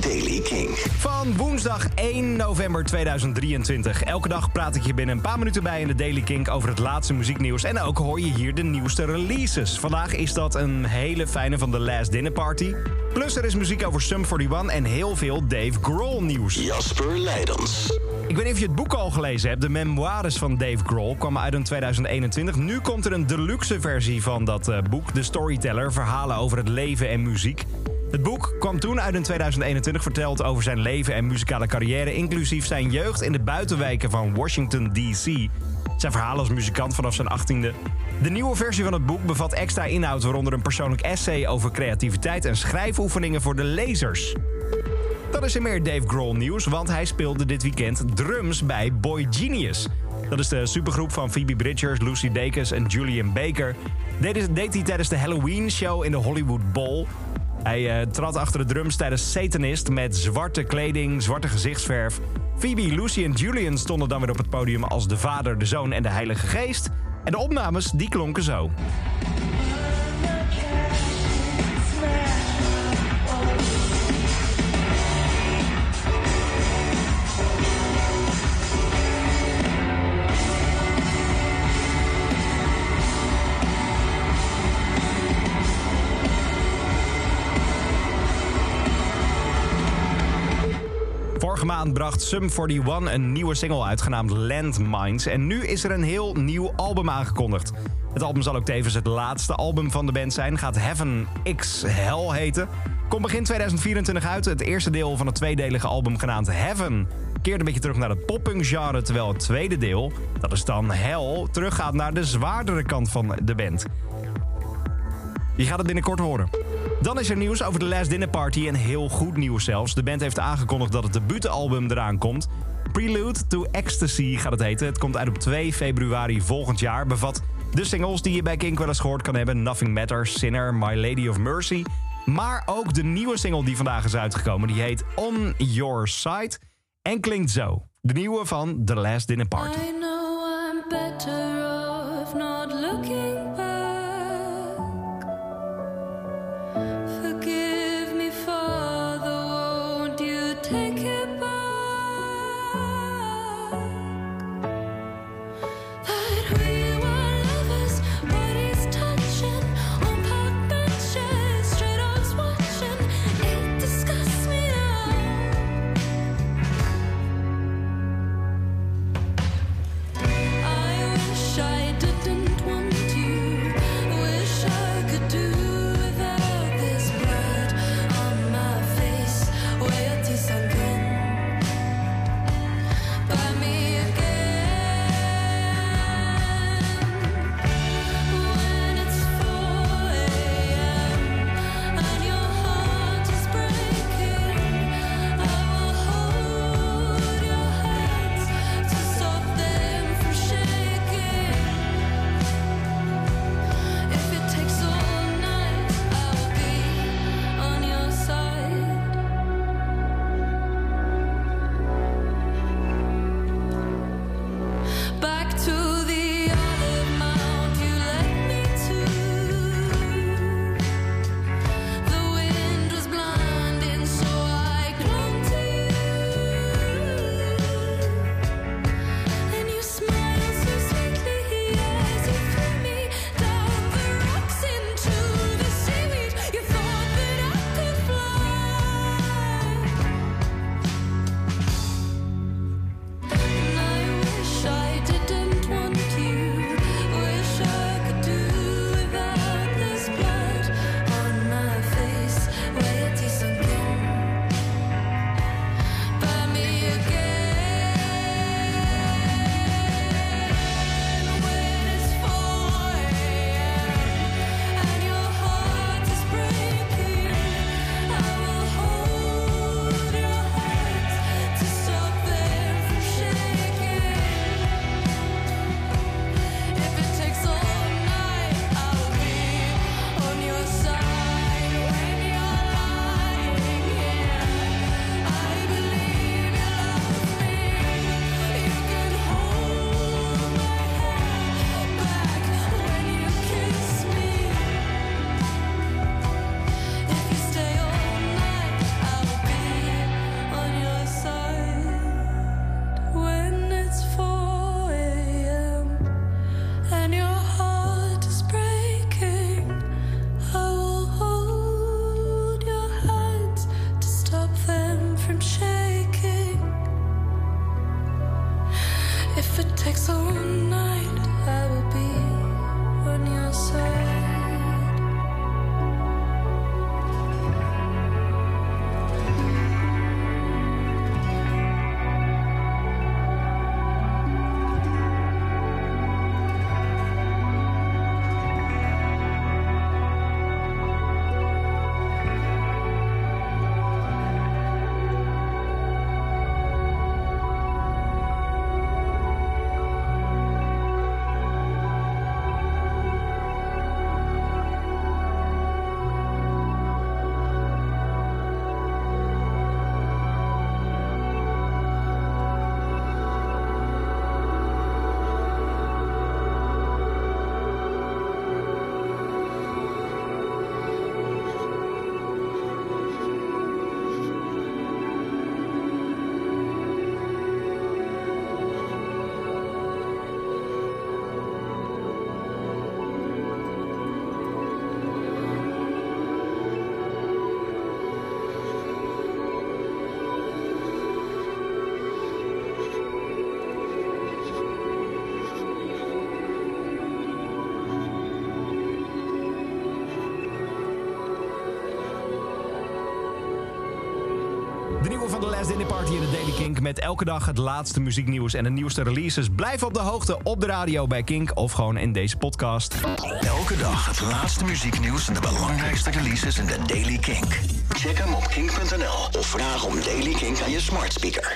Daily King. Van woensdag 1 november 2023. Elke dag praat ik je binnen een paar minuten bij in de Daily Kink over het laatste muzieknieuws. En ook hoor je hier de nieuwste releases. Vandaag is dat een hele fijne van The Last Dinner Party. Plus er is muziek over Sum 41 en heel veel Dave Grohl nieuws. Jasper Leidens. Ik weet niet of je het boek al gelezen hebt. De memoires van Dave Grohl kwamen uit in 2021. Nu komt er een deluxe versie van dat eh, boek. De Storyteller, verhalen over het leven en muziek. Het boek kwam toen uit in 2021, verteld over zijn leven en muzikale carrière... inclusief zijn jeugd in de buitenwijken van Washington, D.C. Zijn verhaal als muzikant vanaf zijn 18e. De nieuwe versie van het boek bevat extra inhoud... waaronder een persoonlijk essay over creativiteit... en schrijfoefeningen voor de lezers. Dan is er meer Dave Grohl nieuws, want hij speelde dit weekend drums bij Boy Genius. Dat is de supergroep van Phoebe Bridgers, Lucy Dacus en Julian Baker. Deed hij tijdens de Halloween show in de Hollywood Bowl. Hij uh, trad achter de drums tijdens Satanist met zwarte kleding, zwarte gezichtsverf. Phoebe, Lucy en Julian stonden dan weer op het podium als de Vader, de Zoon en de Heilige Geest. En de opnames die klonken zo. Vorige maand bracht Sum 41 een nieuwe single uit genaamd Landmines. En nu is er een heel nieuw album aangekondigd. Het album zal ook tevens het laatste album van de band zijn. Gaat Heaven X Hell heten. Komt begin 2024 uit. Het eerste deel van het tweedelige album genaamd Heaven keert een beetje terug naar het poppunk genre. Terwijl het tweede deel, dat is dan Hell, teruggaat naar de zwaardere kant van de band. Je gaat het binnenkort horen. Dan is er nieuws over de Last Dinner Party en heel goed nieuws zelfs. De band heeft aangekondigd dat het debuutalbum eraan komt. Prelude to Ecstasy gaat het heten. Het komt uit op 2 februari volgend jaar. Bevat de singles die je bij Kink wel eens gehoord kan hebben. Nothing Matters, Sinner, My Lady of Mercy. Maar ook de nieuwe single die vandaag is uitgekomen. Die heet On Your Side en klinkt zo. De nieuwe van The Last Dinner Party. Van de Last Dinner Party in de Daily Kink. Met elke dag het laatste muzieknieuws en de nieuwste releases. Blijf op de hoogte op de radio bij Kink of gewoon in deze podcast. Elke dag het laatste muzieknieuws en de belangrijkste releases in de Daily Kink. Check hem op kink.nl of vraag om Daily Kink aan je smart speaker.